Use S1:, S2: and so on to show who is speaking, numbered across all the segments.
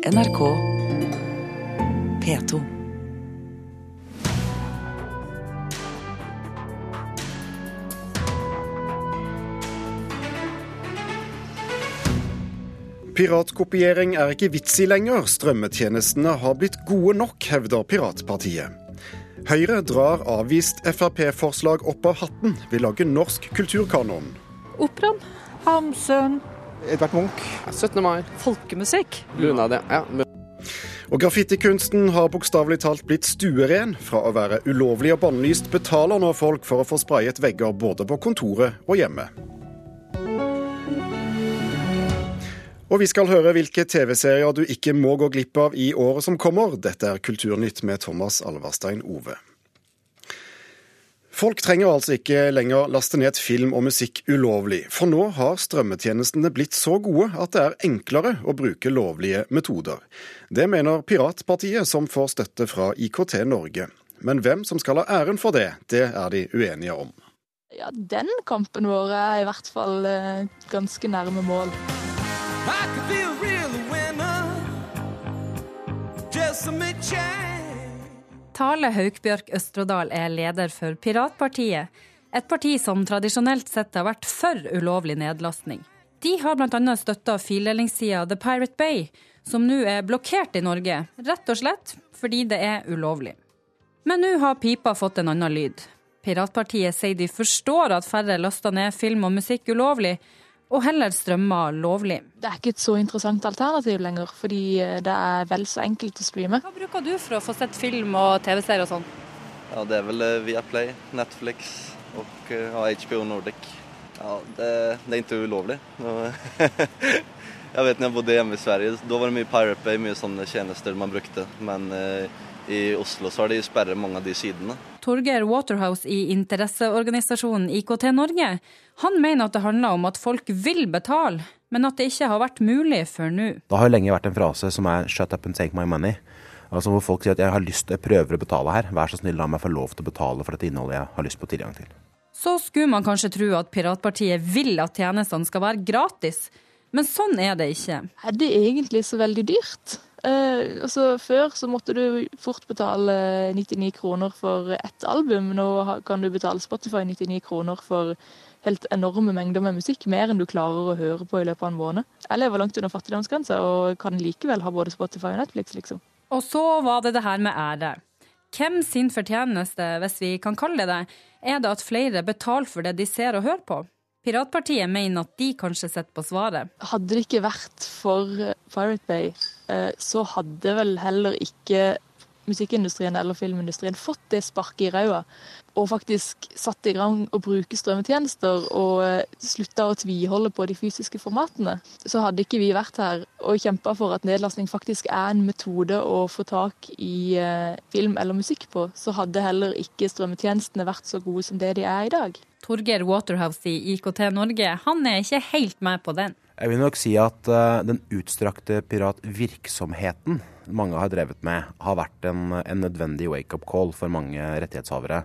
S1: NRK P2.
S2: Piratkopiering er ikke vits i lenger. Strømmetjenestene har blitt gode nok, hevder Piratpartiet. Høyre drar avvist Frp-forslag opp av hatten, vil lage norsk kulturkanon.
S3: Operaen. Hamsun.
S4: Edvard Munch.
S5: 17. mai.
S3: Folkemusikk.
S5: Bunad, ja.
S2: Og graffitikunsten har bokstavelig talt blitt stueren. Fra å være ulovlig og bannlyst betaler nå folk for å få sprayet vegger både på kontoret og hjemme. Og vi skal høre hvilke TV-serier du ikke må gå glipp av i året som kommer. Dette er Kulturnytt med Thomas Alverstein Ove. Folk trenger altså ikke lenger laste ned film og musikk ulovlig, for nå har strømmetjenestene blitt så gode at det er enklere å bruke lovlige metoder. Det mener Piratpartiet, som får støtte fra IKT Norge. Men hvem som skal ha æren for det, det er de uenige om.
S6: Ja, Den kampen vår er i hvert fall eh, ganske nærme mål.
S7: I could be
S8: Tale Haukbjørk Østrodal er leder for Piratpartiet, et parti som tradisjonelt sett har vært for ulovlig nedlastning. De har bl.a. støtta fildelingssida The Pirate Bay, som nå er blokkert i Norge, rett og slett fordi det er ulovlig. Men nå har pipa fått en annen lyd. Piratpartiet sier de forstår at færre laster ned film og musikk ulovlig, og heller strømmer lovlig.
S6: Det er ikke et så interessant alternativ lenger, fordi eh, det er vel så enkelt å streame.
S8: Hva bruker du for å få sett film og TV-serier og sånn?
S9: Ja, det er vel eh, Viaplay, Netflix och eh, ja, HBO Nordic. Ja, det, det er ikke ulovlig. jeg vet når jeg bodde hjemme i Sverige, da var det mye Pirate Bay, mye sånne tjenester man brukte. Men eh, i Oslo så har de sperret mange av de sidene.
S8: Torgeir Waterhouse i interesseorganisasjonen IKT Norge, han mener at det handler om at folk vil betale, men at det ikke har vært mulig før nå.
S10: Det har jo lenge vært en frase som er 'shut up and take my money'. Altså Hvor folk sier at jeg har lyst, jeg prøver å betale her, vær så snill la meg få lov til å betale for dette innholdet jeg har lyst på tilgang til.
S8: Så skulle man kanskje tro at Piratpartiet vil at tjenestene skal være gratis, men sånn er det ikke.
S6: Er det egentlig så veldig dyrt? Eh, altså, før så måtte du fort betale 99 kroner for ett album. Nå kan du betale Spotify 99 kroner for helt enorme mengder med musikk. Mer enn du klarer å høre på i løpet av en måned. Jeg lever langt under fattigdomsgrensa og kan likevel ha både Spotify og Netflix, liksom.
S8: Og så var det det her med ære. Hvem sin fortjeneste, hvis vi kan kalle det det, er det at flere betaler for det de ser og hører på? Piratpartiet mener at de kanskje sitter på svaret.
S6: Hadde det ikke vært for Pirate Bay, eh, så hadde vel heller ikke musikkindustrien eller filmindustrien fått det sparket i ræva, og faktisk satt i gang å bruke strømmetjenester og eh, slutta å tviholde på de fysiske formatene. Så hadde ikke vi vært her og kjempa for at nedlastning faktisk er en metode å få tak i eh, film eller musikk på, så hadde heller ikke strømmetjenestene vært så gode som det de er i dag.
S8: Torgeir Waterhouse i IKT Norge, han er ikke helt med på den.
S10: Jeg vil nok si at uh, den utstrakte piratvirksomheten mange har drevet med, har vært en, en nødvendig wake-up call for mange rettighetshavere.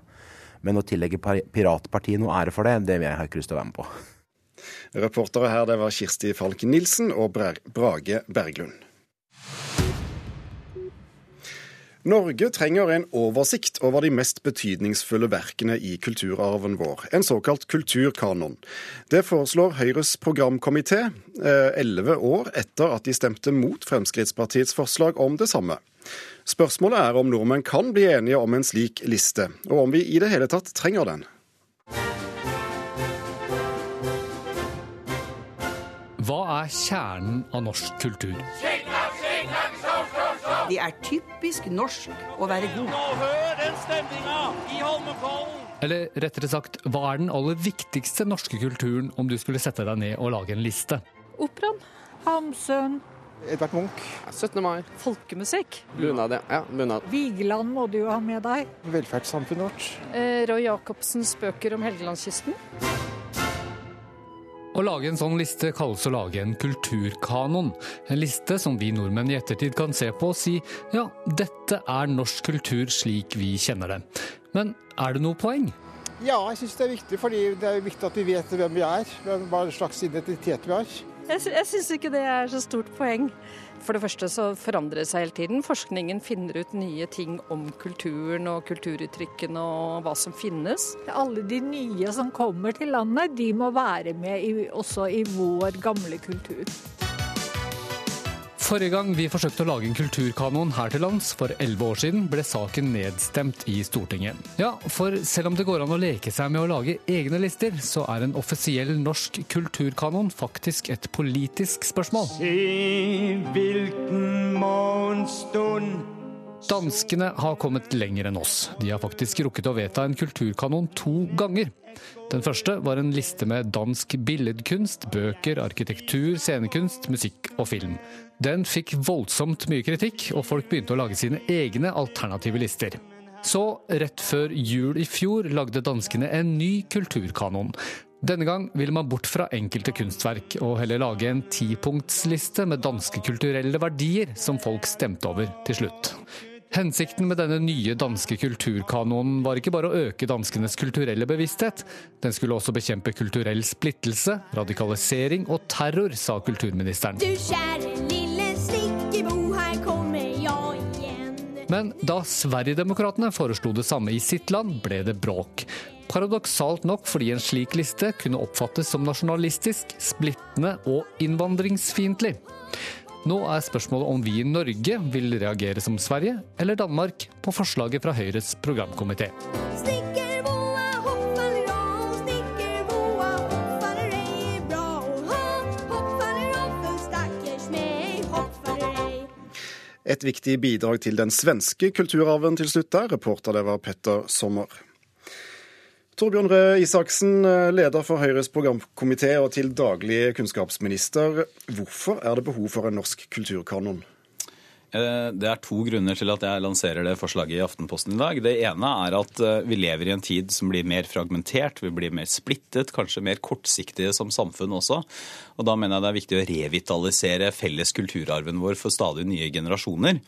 S10: Men å tillegge par- Piratpartiet noe ære for det, det vil jeg ikke lyst til å være med på.
S2: Reportere her det var Kirsti Falken Nilsen og Brage Berglund. Norge trenger en oversikt over de mest betydningsfulle verkene i kulturarven vår, en såkalt kulturkanon. Det foreslår Høyres programkomité, eh, elleve år etter at de stemte mot Fremskrittspartiets forslag om det samme. Spørsmålet er om nordmenn kan bli enige om en slik liste, og om vi i det hele tatt trenger den.
S11: Hva er kjernen av norsk kultur?
S12: Det er typisk norsk å være god.
S7: Nå Hør den stemninga i Holmenkollen!
S11: Eller rettere sagt, hva er den aller viktigste norske kulturen om du skulle sette deg ned og lage en liste?
S3: Operaen. Hamsun.
S4: Edvard Munch.
S5: 17. mai.
S3: Folkemusikk.
S5: Bunad, ja. Bunad.
S3: Vigeland må du jo ha med deg.
S4: Velferdssamfunnet vårt.
S13: Roy Jacobsens bøker om Helgelandskysten.
S11: Å lage en sånn liste kalles å lage en kulturkanon. En liste som vi nordmenn i ettertid kan se på og si ja, dette er norsk kultur slik vi kjenner det. Men er det noe poeng?
S4: Ja, jeg syns det er viktig, fordi det er viktig at vi vet hvem vi er. Hva slags identitet vi har.
S13: Jeg, sy- jeg syns ikke det er så stort poeng. For det første så forandrer det seg hele tiden. Forskningen finner ut nye ting om kulturen og kulturuttrykkene og hva som finnes.
S3: Alle de nye som kommer til landet, de må være med i, også i vår gamle kultur.
S11: Forrige gang vi forsøkte å lage en kulturkanon her til lands, for elleve år siden, ble saken nedstemt i Stortinget. Ja, for selv om det går an å leke seg med å lage egne lister, så er en offisiell norsk kulturkanon faktisk et politisk spørsmål.
S7: Se hvilken morgenstund
S11: Danskene har kommet lenger enn oss. De har faktisk rukket å vedta en kulturkanon to ganger. Den første var en liste med dansk billedkunst, bøker, arkitektur, scenekunst, musikk og film. Den fikk voldsomt mye kritikk, og folk begynte å lage sine egne alternative lister. Så, rett før jul i fjor, lagde danskene en ny kulturkanon. Denne gang vil man bort fra enkelte kunstverk, og heller lage en tipunktsliste med danske kulturelle verdier som folk stemte over til slutt. Hensikten med denne nye danske kulturkanonen var ikke bare å øke danskenes kulturelle bevissthet, den skulle også bekjempe kulturell splittelse, radikalisering og terror, sa kulturministeren.
S1: Du kjære lille slikkebo, her kommer jeg igjen.
S11: Men da Sverigedemokraterna foreslo det samme i sitt land, ble det bråk. Paradoksalt nok fordi en slik liste kunne oppfattes som nasjonalistisk, splittende og innvandringsfiendtlig. Nå er spørsmålet om vi i Norge vil reagere som Sverige eller Danmark på forslaget fra Høyres programkomité.
S2: Et viktig bidrag til den svenske kulturarven til slutt der. Reporter det var Petter Sommer. Torbjørn Røe Isaksen, leder for Høyres programkomité og til daglig kunnskapsminister. Hvorfor er det behov for en norsk kulturkanon?
S14: Eh, Det er to grunner til at jeg lanserer det forslaget i Aftenposten i dag. Det ene er at eh, vi lever i en tid som blir mer fragmentert, vi blir mer splittet, kanskje mer kortsiktige som samfunn også. Og da mener jeg det er viktig å revitalisere felles kulturarven vår for stadig nye generasjoner.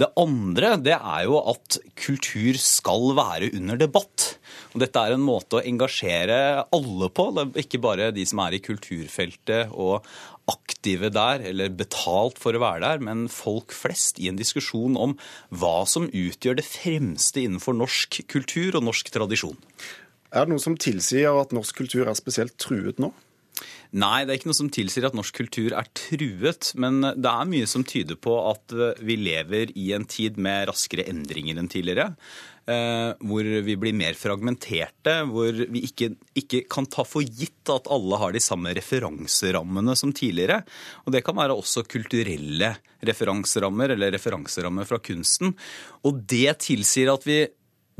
S14: Det andre det er jo at kultur skal være under debatt. Og dette er en måte å engasjere alle på, ikke bare de som er i kulturfeltet og aktive der, eller betalt for å være der, men folk flest i en diskusjon om hva som utgjør det fremste innenfor norsk kultur og norsk tradisjon.
S2: Er det noe som tilsier at norsk kultur er spesielt truet nå?
S14: Nei, det er ikke noe som tilsier at norsk kultur er truet, men det er mye som tyder på at vi lever i en tid med raskere endringer enn tidligere. Eh, Hvor vi blir mer fragmenterte, hvor vi ikke, ikke kan ta for gitt at alle har de samme referanserammene som tidligere. Og det kan være også kulturelle referanserammer, eller referanserammer fra kunsten. Og det tilsier at vi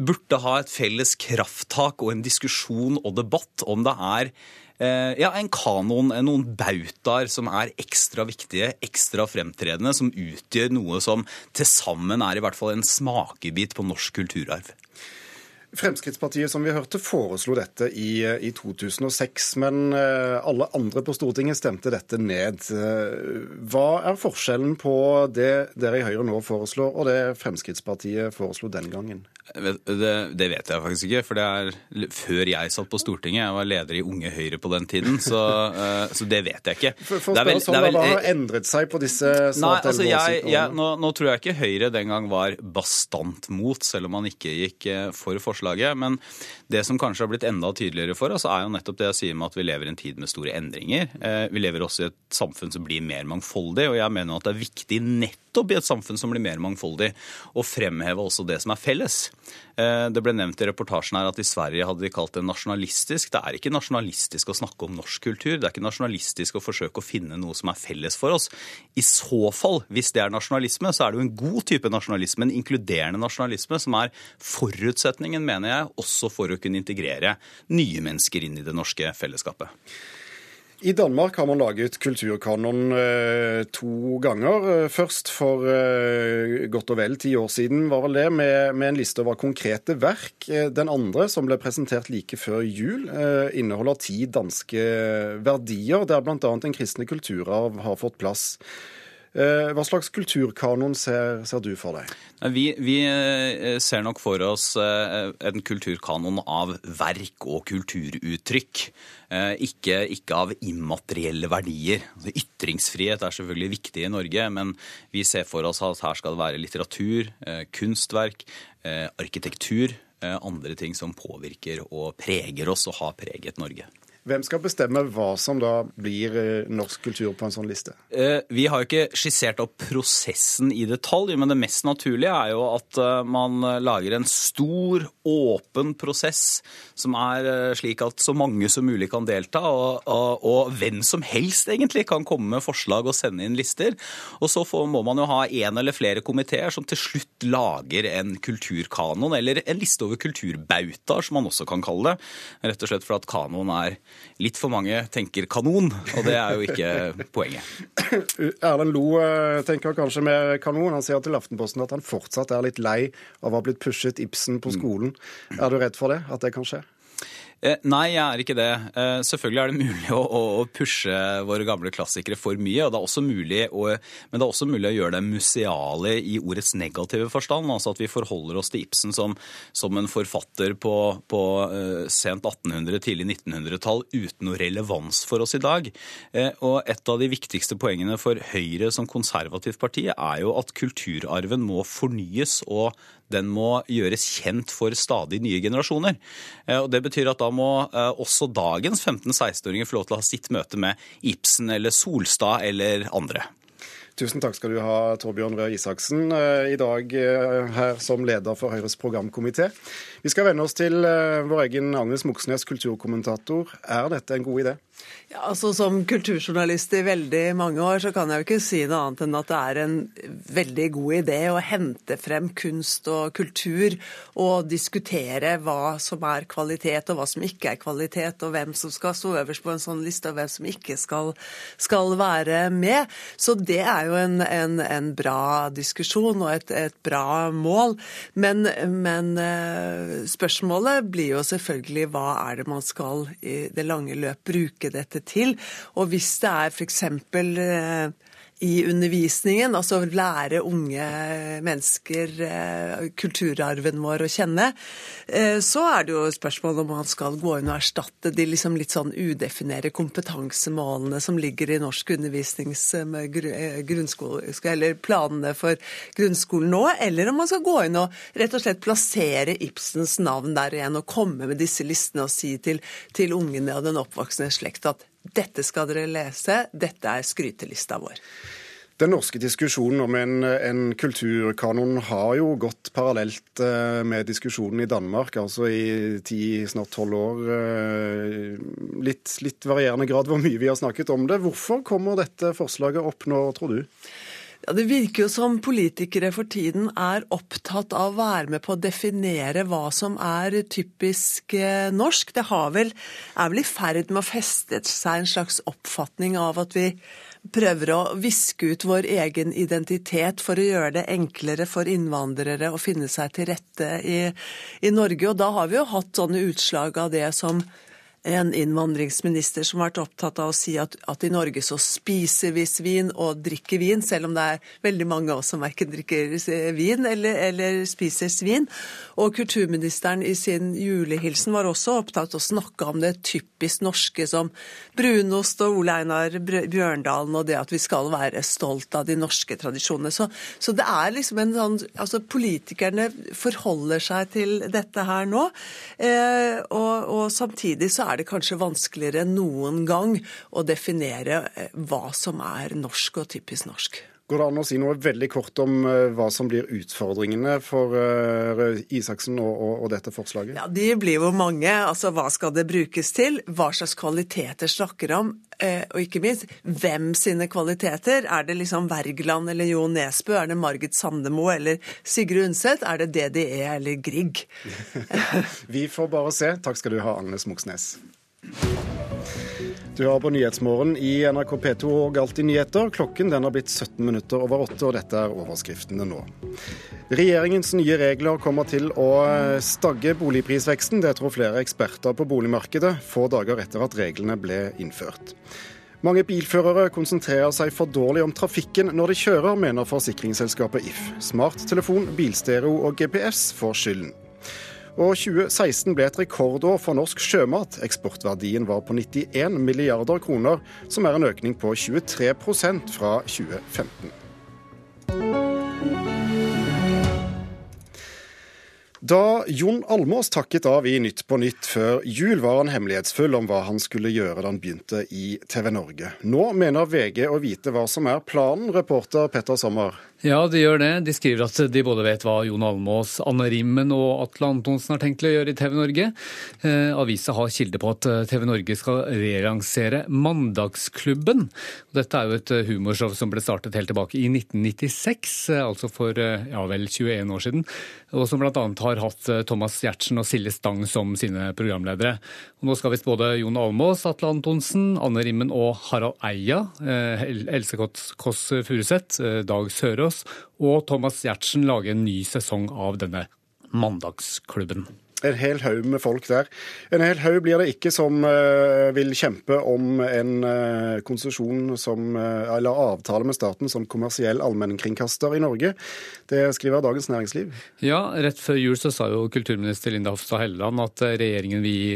S14: burde ha et felles krafttak og en diskusjon og debatt om det er ja, en kanon, eh, noen bautaer som er ekstra viktige, ekstra fremtredende, som utgjør noe som til sammen er i hvert fall en smakebit på norsk kulturarv.
S2: Fremskrittspartiet som vi hørte, foreslo dette i, i 2006, men eh, alle andre på Stortinget stemte dette ned. Eh, Hva er forskjellen på det dere i Høyre nå foreslår, og det Fremskrittspartiet foreslo den gangen?
S14: Det, det vet jeg faktisk ikke, for det er før jeg satt på Stortinget. Jeg var leder i Unge Høyre på den tiden, så, eh, så det vet jeg ikke.
S2: For, for
S14: Det er vel-
S2: sånn,
S14: det er vel-
S2: Hva har endret seg på disse snart
S14: altså
S2: elleve år
S14: jeg, jeg, nå, nå tror jeg ikke Høyre den gang var bastant mot, selv om man ikke gikk for for forslaget. Men det som kanskje har blitt enda tydeligere for oss, er jo nettopp det jeg sier med at vi lever i en tid med store endringer. Eh, Vi lever også i et samfunn som blir mer mangfoldig, og jeg mener at det er viktig nettopp i et samfunn som blir mer mangfoldig, og fremheve også det som er felles. Eh, Det ble nevnt i reportasjen her at i Sverige hadde de kalt det nasjonalistisk. Det er ikke nasjonalistisk å snakke om norsk kultur. Det er ikke nasjonalistisk å forsøke å finne noe som er felles for oss. I så fall, hvis det er nasjonalisme, så er det jo en god type nasjonalisme, en inkluderende nasjonalisme, som er forutsetningen, mener jeg, også for å kunne integrere nye mennesker inn i det norske fellesskapet.
S2: I Danmark har man laget kulturkanon eh, to ganger. Eh, Først for eh, godt og vel ti år siden, var vel det, med, med en liste over konkrete verk. Den andre, som ble presentert like før jul, eh, inneholder ti danske verdier, der bl.a. den kristne kulturarv har fått plass. Eh, Hva slags kulturkanon ser, ser du for deg?
S14: Vi, vi eh, ser nok for oss eh, en kulturkanon av verk og kulturuttrykk. Ikke, ikke av immaterielle verdier. Altså, Ytringsfrihet er selvfølgelig viktig i Norge, men vi ser for oss at her skal det være litteratur, kunstverk, arkitektur, andre ting som påvirker og preger oss og har preget Norge.
S2: Hvem skal bestemme hva som da blir eh, norsk kultur på en sånn liste?
S14: Eh, Vi har jo ikke skissert opp prosessen i detalj, men det mest naturlige er jo at eh, man lager en stor, åpen prosess som er slik at så mange som mulig kan delta, og, og, og hvem som helst egentlig kan komme med forslag og sende inn lister. Og så får, må man jo ha en eller flere komiteer som til slutt lager en kulturkanon, eller en liste over kulturbautaer, som man også kan kalle det. Rett og slett for at kanon er litt for mange tenker kanon, og det er jo ikke poenget.
S2: Erlend Loe eh, tenker kanskje mer kanon. Han sier til Aftenposten at han fortsatt er litt lei av å ha blitt pushet Ibsen på skolen. Er du redd for det? At det kan skje?
S14: Eh, Nei, jeg er ikke det. Eh, Selvfølgelig er det mulig å, pushe våre gamle klassikere for mye. det å, Men det er også mulig å gjøre det museale i ordets negative forstand. Altså at vi forholder oss til Ibsen som, som en forfatter på, på eh, sent 1800-, tidlig 1900-tall uten noe relevans for oss i dag. Og et av de viktigste poengene for Høyre som konservativt parti er jo at kulturarven må fornyes og den må gjøres kjent for stadig nye generasjoner. Eh, Og Det betyr at da må eh, også dagens 15-16-åringer få lov til å ha sitt møte med Ibsen eller Solstad eller andre.
S2: Tusen takk skal du ha, Torbjørn Røe Isaksen, eh, i dag her som leder for Høyres programkomité. Vi skal vende oss til vår egen Agnes Moxnes, kulturkommentator. Er dette en god idé?
S15: Ja, altså Som kulturjournalist i veldig mange år, så kan jeg jo ikke si noe annet enn at det er en veldig god idé å hente frem kunst og kultur og diskutere hva som er kvalitet og hva som ikke er kvalitet, og hvem som skal stå øverst på en sånn liste og hvem som ikke skal, skal være med. Så det er jo en, en, en bra diskusjon og et, et bra mål. Men, men eh, spørsmålet blir jo selvfølgelig hva er det man skal i det lange løp bruke dette til? Og hvis det er f.eks. I undervisningen, altså lære unge mennesker eh, kulturarven vår å kjenne, eh, så er det jo spørsmål om man skal gå inn og erstatte de liksom litt sånn udefinere kompetansemålene som ligger i norsk undervisnings eh, eller planene for grunnskolen nå, eller om man skal gå inn og rett og slett plassere Ibsens navn der igjen og komme med disse listene og si til, til ungene og den oppvoksende slekt at dette skal dere lese, dette er skrytelista vår.
S2: Den norske diskusjonen om en, en kulturkanon har jo gått parallelt eh, med diskusjonen i Danmark, altså i ti, snart tolv år. eh, Litt, litt varierende grad hvor mye vi har snakket om det. Hvorfor kommer dette forslaget opp nå, tror du?
S15: Ja, Det virker jo som politikere for tiden er opptatt av å være med på å definere hva som er typisk eh, norsk. Det vel, er vel i ferd med å feste seg en slags oppfatning av at vi prøver å viske ut vår egen identitet for å gjøre det enklere for innvandrere å finne seg til rette i, i Norge. Og da har vi jo hatt sånne utslag av det som en innvandringsminister som har vært opptatt av å si at, at i Norge så spiser vi svin og drikker vin, selv om det er veldig mange av oss som verken drikker vin eller, eller spiser svin. Og kulturministeren i sin julehilsen var også opptatt av å snakke om det typisk norske som brunost og Ole Einar Bjørndalen og det at vi skal være stolt av de norske tradisjonene. Så, så det er liksom en sånn Altså politikerne forholder seg til dette her nå, eh, og, og samtidig så er det kanskje vanskeligere enn noen gang å definere eh, hva som er norsk og typisk norsk.
S2: Går det an å si noe veldig kort om eh, hva som blir utfordringene for eh, Røe Isaksen og, og, og dette forslaget?
S15: Ja, De blir jo mange. Altså, Hva skal det brukes til? Hva slags kvaliteter snakker om? Eh, og ikke minst, hvem sine kvaliteter? Er det liksom Wergeland eller Jo Nesbø? Er det Margit Sandemo eller Sigrid Undset? Er det DDE eller Grieg?
S2: Vi får bare se. Takk skal du ha, Agnes Moxnes. Du hører på Nyhetsmorgen i NRK P2 og Alltid nyheter. Klokken den har blitt 17 minutter over åtte, og dette er overskriftene nå. Regjeringens nye regler kommer til å stagge boligprisveksten. Det tror flere eksperter på boligmarkedet få dager etter at reglene ble innført. Mange bilførere konsentrerer seg for dårlig om trafikken når de kjører, mener forsikringsselskapet If. Smarttelefon, bilstereo og GPS får skylden. Og 2016 ble et rekordår for norsk sjømat. Eksportverdien var på 91 milliarder kroner, som er en økning på 23% fra 2015. Da Jon Almås takket av i Nytt på Nytt før jul, var han hemmelighetsfull om hva han skulle gjøre da han begynte i TV Norge. Nå mener VG å vite hva som er planen, reporter Petter Sommer.
S11: Ja, de gjør det. De skriver at de både vet hva Jon Almås, Anne Rimmen og Atle Antonsen har tenkt å gjøre i TV Norge. Eh, avisa har kilde på at eh, TV Norge skal relansere Mandagsklubben. Dette er jo et eh, humorshow som ble startet helt tilbake i 1996, eh, altså for ja vel 21 år siden, og som bl.a. har hatt Thomas Giertsen og Silje Stang som sine programledere. Og nå skal visst både Jon Almås, Atle Antonsen, Anne Rimmen og Harald Eia, eh, Else Kåss Furuseth, eh, Dag Sørås og Thomas Giertsen lage en ny sesong av denne Mandagsklubben.
S2: En hel haug med folk der. En hel haug blir det ikke som eh, vil kjempe om en eh, konsesjon som, eh, eller avtale med staten som kommersiell allmennkringkaster i Norge. Det skriver Dagens Næringsliv.
S11: Ja, rett før jul så sa jo kulturminister Linda Hofstad Helleland at regjeringen vil gi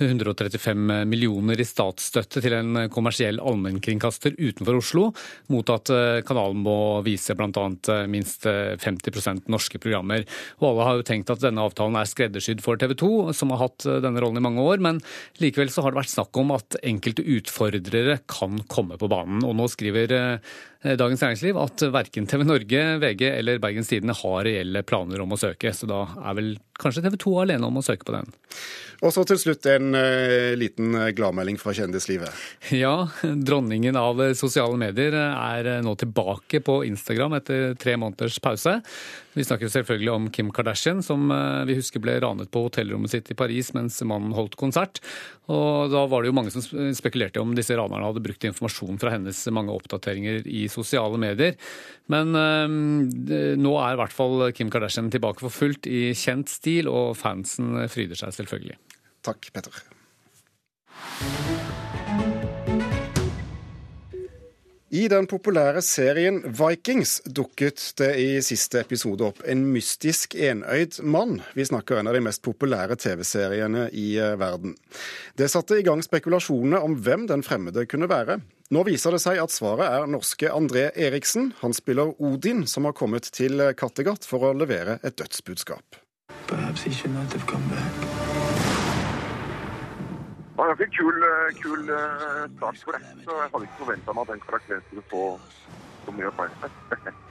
S11: 135 millioner i statsstøtte til en kommersiell allmennkringkaster utenfor Oslo, mot at eh, kanalen må vise bl.a. minst eh, 50% norske programmer. Og alle har jo tenkt at denne avtalen er skreddersydd for TV 2, som har hatt eh, denne rollen i mange år, men likevel så har det vært snakk om at enkelte utfordrere kan komme på banen. Og nå skriver eh, Dagens Næringsliv at verken TV Norge, VG eller Bergens Tidende har reelle planer om å søke, så da er vel kanskje TV 2 er alene om å søke på den.
S2: Og så til slutt en uh, liten eh, gladmelding fra kjendislivet.
S11: Ja, dronningen av sosiale medier er nå tilbake på Instagram etter tre måneders pause. Vi snakker selvfølgelig om Kim Kardashian, som eh, vi husker ble ranet på hotellrommet sitt i Paris mens mannen holdt konsert. Og da var det jo mange som spekulerte om disse ranerne hadde brukt informasjon fra hennes mange oppdateringer i sosiale medier. Men øh, nå er i hvert fall Kim Kardashian tilbake for fullt i kjent stil, og fansen fryder seg selvfølgelig.
S2: Takk, Petter. I den populære serien Vikings dukket det i siste episode opp en mystisk enøyd mann. Vi snakker en av de mest populære TV-seriene i eh, verden. Det satte i gang spekulasjonene om hvem den fremmede kunne være. Nå viser det seg at svaret er norske André Eriksen. Han spiller Odin, som har kommet til Kattegat for å levere et dødsbudskap.
S16: Perhaps he should not have back.
S17: Det var en ganske kul, eh, kul eh, start for det. Så jeg hadde ikke forventa meg at den karakteren skulle få så mye oppmerksomhet.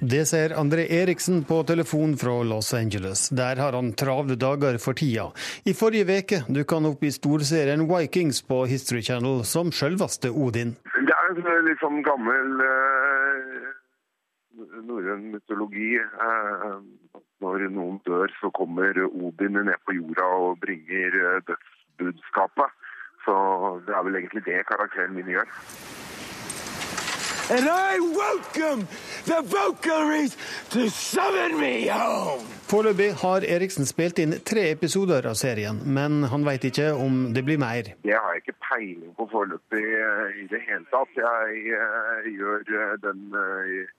S18: Det ser André Eriksen på telefon fra Los Angeles. Der har han travle dager for tida. I forrige veke dukka han opp i storserien Vikings på History Channel som sjølveste Odin.
S17: Det er en sånn litt sånn gammel eh, norrøn mytologi. Eh, når noen dør, så kommer Odin ned på jorda og bringer eh, dødsbudskapet. Så det er vel egentlig det karakteren min gjør.
S16: And I welcome the Valkyries to summon me home!
S18: Foreløpig har Eriksen spilt inn tre episoder av serien, men han veit ikke om det blir mer.
S17: Det har jeg ikke peiling på foreløpig eh, i det hele tatt. Jeg eh, gjør eh, den, eh,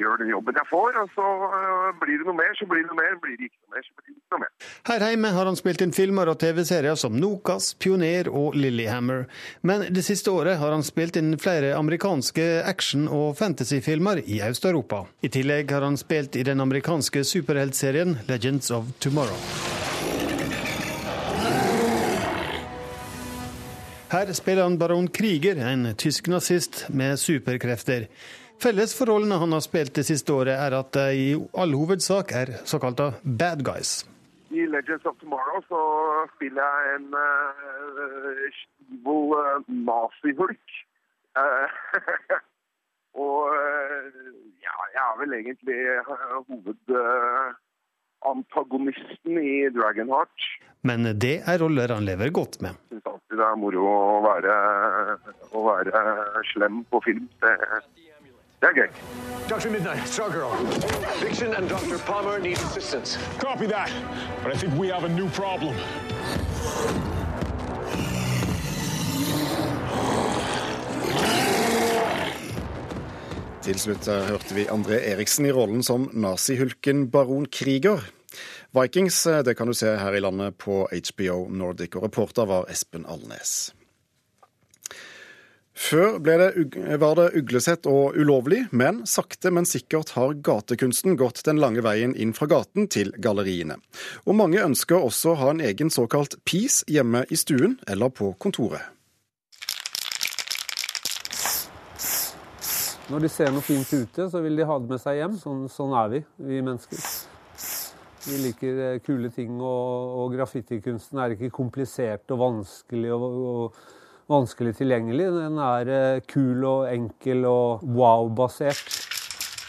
S17: gjør den jobben jeg får, og så eh, blir det noe mer, så blir det noe mer. Blir det ikke noe mer, så blir det ikke noe mer.
S18: Her hjemme har han spilt inn filmer og TV-serier som Nokas, Pioner og Lillehammer. Men det siste året har han spilt inn flere amerikanske action- og fantasyfilmer i Øst-Europa. I tillegg har han spilt i den amerikanske superheltserien Legends of Tomorrow. Her spiller han baron Krieger, en tysk nazist med superkrefter. Felles for rollene han har spilt det siste året, er at de i all hovedsak er såkalte bad guys.
S17: I Legends of Tomorrow så spiller jeg en uh, evil uh, nazihulk. Uh, og uh, ja, jeg er vel egentlig hovedantagonisten i Dragonheart.
S18: Men det er roller han lever godt med.
S17: Jeg syns alltid det er moro å være, å være slem på film. Det, det er gøy.
S19: Dr. Midnight, Stargirl. Vixen and Dr. Palmer need assistance.
S20: Copy that. But I think we have a new problem.
S2: Til slutt hørte vi André Eriksen i rollen som nazihulken baron Kriger. Vikings eh, det kan du se her i landet på HBO Nordic, og reporter var Espen Alnes. Før det, var det uglesett og ulovlig, men sakte, men sikkert har gatekunsten gått den lange veien inn fra gaten til galleriene. Og mange ønsker også å ha en egen såkalt pis hjemme i stuen eller på kontoret.
S21: Når de ser noe fint ute, så vil de ha det med seg hjem. Sånn, sånn er vi, vi mennesker. Vi liker eh, kule ting, og, og graffitikunsten er ikke komplisert og vanskelig og, og vanskelig tilgjengelig. Den er eh, kul og enkel og wow-basert.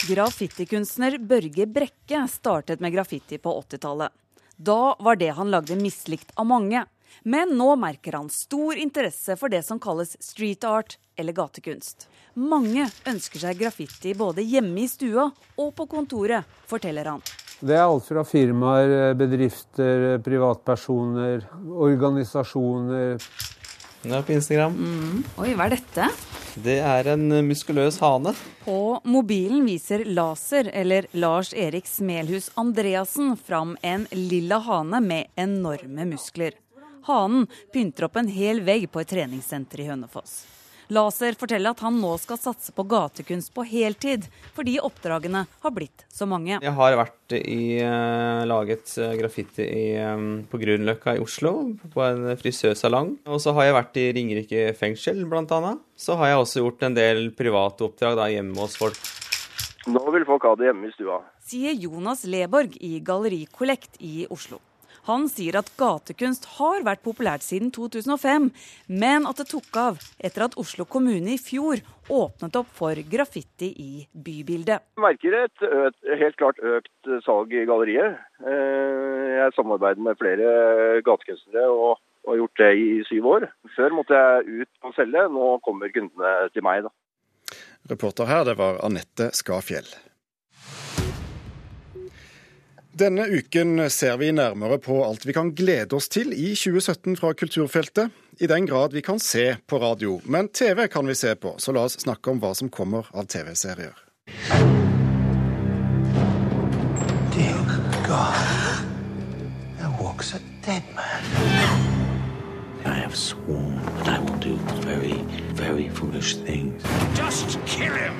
S22: Graffitikunstner Børge Brekke startet med graffiti på 80-tallet. Da var det han lagde mislikt av mange. Men nå merker han stor interesse for det som kalles street art eller gatekunst. Mange ønsker seg graffiti både hjemme i stua og på kontoret, forteller han.
S21: Det er alt fra firmaer, bedrifter, privatpersoner, organisasjoner.
S23: Det er på Instagram.
S22: Oi, hva er dette?
S23: Det er en muskuløs hane.
S22: På mobilen viser Laser, eller Lars Erik Smelhus Andreassen, fram en lilla hane med enorme muskler. Hanen pynter opp en hel vegg på et treningssenter i Hønefoss. Laser forteller at han nå skal satse på gatekunst på heltid, fordi oppdragene har blitt så mange.
S23: Jeg har vært i eh, laget eh, graffiti i, eh, på Grünerløkka i Oslo, på en frisørsalong. Og så har jeg vært i Ringerike fengsel, blant annet. Så har jeg også gjort en del private oppdrag da, hjemme hos folk.
S24: Nå vil folk ha det hjemme i stua.
S22: Sier Jonas Leborg i Galleri Kollekt i Oslo. Han sier at gatekunst har vært populært siden 2005, men at det tok av etter at Oslo kommune i fjor åpnet opp for graffiti i bybildet.
S24: Jeg merker et økt, helt klart økt salg i galleriet. Eh, Jeg samarbeider med flere gatekunstnere og og har gjort det i syv år. Før måtte jeg ut og selge, nå kommer kundene til meg. da.
S2: Reporter her, det var Anette Skafjell. Denne uken ser vi nærmere på alt vi kan glede oss til i 2017 fra kulturfeltet. I den grad vi kan se på radio. Men TV kan vi se på, så la oss snakke om hva som kommer av TV-serier.
S16: Dear God, there walks a dead man.
S25: I have sworn that I will do very, very foolish things.
S16: Just kill him!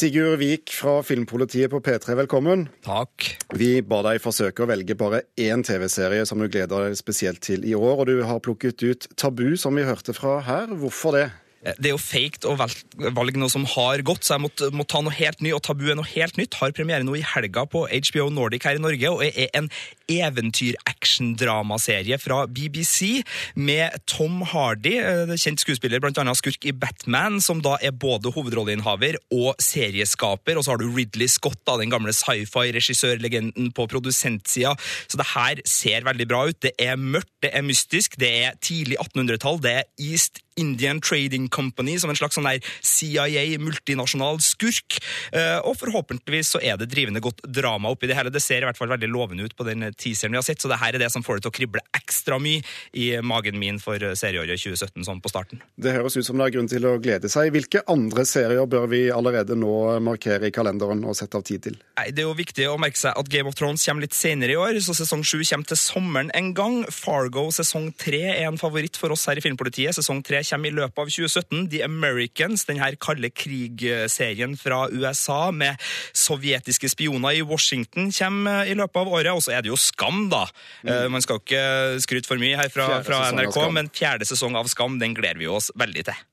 S2: Sigurd Vik fra Filmpolitiet på P3, velkommen.
S26: Takk.
S2: Vi ba deg forsøke å velge bare én TV-serie som du gleder deg spesielt til i år, og du har plukket ut Tabu, som vi hørte fra her. Hvorfor det?
S26: Eh, Det er jo feigt å valge noe som har gått, så jeg måtte, måtte ta noe helt ny. Og Tabu er noe helt nytt. Har premiere nå i helga på HBO Nordic her i Norge, og er en eventyr-action-dramaserie fra BBC med Tom Hardy, eh, kjent skuespiller, blant annet skurk i Batman, som da er både hovedrolleinnehaver og serieskaper. Og så har du Ridley Scott, da, den gamle sci-fi-regissørlegenden på produsentsida. Så det her ser veldig bra ut. Det er mørkt, det er mystisk, det er tidlig 1800-tall, det er East Indian Trading Company som en slags sånn der CIA multinasjonal skurk. Eh, Og forhåpentligvis så er det drivende godt drama oppi det hele. Det ser i hvert fall veldig lovende ut på den teaseren vi har sett, så det her er det som får det til å krible ekstra mye i magen min for serieåret 2017 sånn på starten.
S2: Det høres ut som det er grunn til å glede seg. Hvilke andre serier bør vi allerede nå markere i kalenderen og sette av tid til?
S26: Nei, Det er jo viktig å merke seg at Game of Thrones kommer litt senere i år, så sesong sju kommer til sommeren en gang. Fargo sesong tre er en favoritt for oss her i Filmpolitiet. Sesong tre kommer i løpet av 2017. The Americans, den her kalde krig-serien fra USA med sovjetiske spioner i Washington, kommer i løpet av året. Og så er det jo Skam, da. Eh, Man skal ikke skryte for mye her fra, fra NRK, men fjerde sesong av Skam, den gleder vi oss veldig til.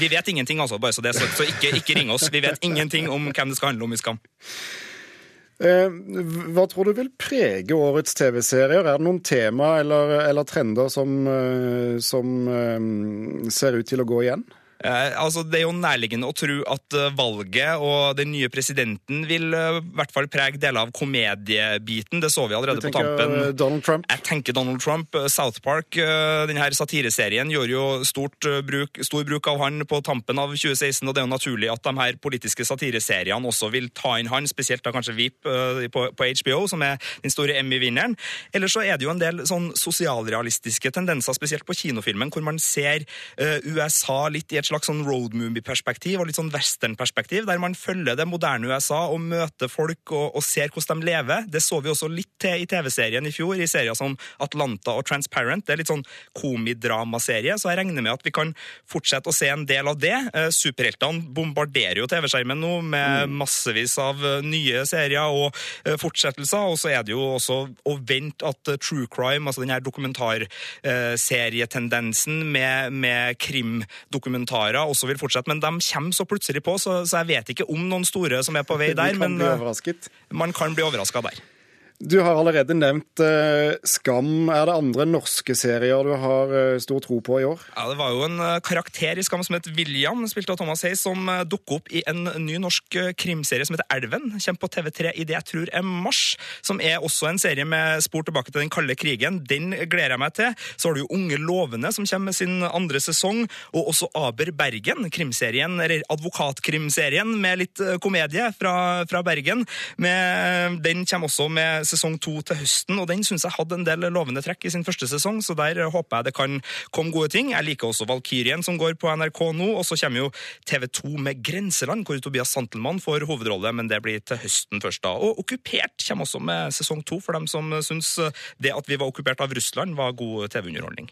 S26: Vi vet ingenting, altså, bare så det er sagt, så ikke, ikke ring oss. Vi vet ingenting om hvem det skal handle om i Skam.
S2: Eh, Hva tror du vil prege årets TV-serier? Er det noen tema eller, eller trender som, eh, som ser ut til å gå igjen?
S26: Eh, altså, det er jo nærliggende å tro at eh, valget og den nye presidenten vil eh, i hvert fall prege deler av komediebiten. Det så vi allerede på tampen.
S2: Donald Trump?
S26: Jeg tenker Donald Trump. South Park, denne satireserien, gjorde jo stort bruk, stor bruk av han på tampen av 2016, og det er jo naturlig at de her politiske satireseriene også vil ta inn han, spesielt da kanskje VIP på, på HBO, som er den store Emmy-vinneren. Ellers så er det jo en del sånn sosialrealistiske tendenser, spesielt på kinofilmen, hvor man ser USA litt i et slags sånn road movie-perspektiv og litt sånn western-perspektiv, der man følger det moderne USA og møter folk og, og ser hvordan de lever. Det så vi også litt til i TV-serien i fjor, i serier som Atlanta og Transparent. Det er litt sånn komidramaserie, så jeg regner med at vi kan fortsette å se en del av det. Eh, Superheltene bombarderer jo TV-skjermen nå med massevis av eh, nye serier og eh, fortsettelser, og så er det jo også å vente at true crime, altså den her dokumentarserietendensen med, med krimdokumentarer også vil fortsette, men de kommer så plutselig på, så, så jeg vet ikke om noen store som er på vei der, men eh, man kan bli overraska der.
S2: Du har allerede nevnt eh, Skam. Er det andre norske serier du har eh, stor tro på i år?
S26: Ja, Det var jo en eh, karakter i Skam som het William, spilt av Thomas Hayes, som uh, dukker opp i en ny norsk eh, krimserie som heter Elven. Kommer på TV3 i det jeg tror er mars. Som er også en serie med spor tilbake til den kalde krigen. Den gleder jeg meg til. Så har du jo Unge lovende, som kommer med sin andre sesong. Og også Aber Bergen, krimserien, eller advokatkrimserien med litt eh, komedie fra, fra Bergen. Med, den kommer også med sesong to til høsten, og den syns jeg hadde en del lovende trekk i sin første sesong, så der håper jeg det kan komme gode ting. Jeg liker også Valkyrien, som går på NRK nå, og så kommer jo TV2 med Grenseland, hvor Tobias Santelmann får hovedrolle, men det blir til høsten først da. Og Okkupert kommer også med sesong to, for dem som syns det at vi var okkupert av Russland, var god TV-underholdning.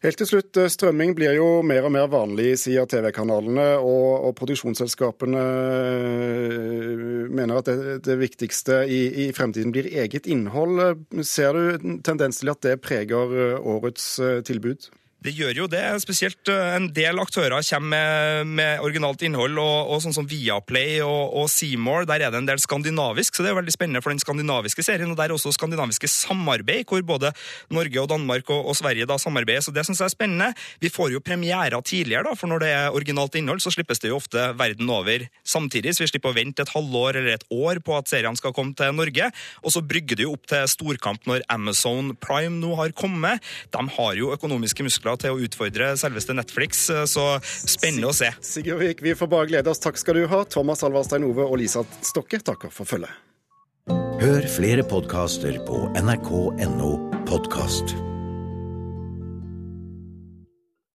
S2: Helt til slutt, eh, strømming blir jo mer og mer vanlig, sier TV-kanalene, og, og produksjonsselskapene eh, mener at det, det viktigste i, i fremtiden blir eget innhold. Ser du tendens til at det preger eh, årets tilbud?
S26: Det gjør jo det. Spesielt eh, en del aktører kommer med, med originalt innhold, og, og sånn som Viaplay og, og Seymour. Der er det en del skandinavisk, så det er veldig spennende for den skandinaviske serien. Og der er også skandinaviske samarbeid, hvor både Norge og Danmark og, og Sverige da samarbeider. Så det syns jeg er spennende. Vi får jo premierer tidligere, da, for når det er originalt innhold, så slippes det jo ofte verden over samtidig. Så vi slipper å vente et halvår eller et år på at seriene skal komme til Norge. Og så brygger det jo opp til storkamp når Amazon Prime nå har kommet. De har jo økonomiske muskler til å utfordre selveste Netflix, så spennende å se.
S2: Sigurvik, vi får bare glede oss. Takk skal du ha. Thomas Alvarstein Ove og Lisa Stokke takker for følget.
S27: Hør flere podkaster på nrk.no podkast.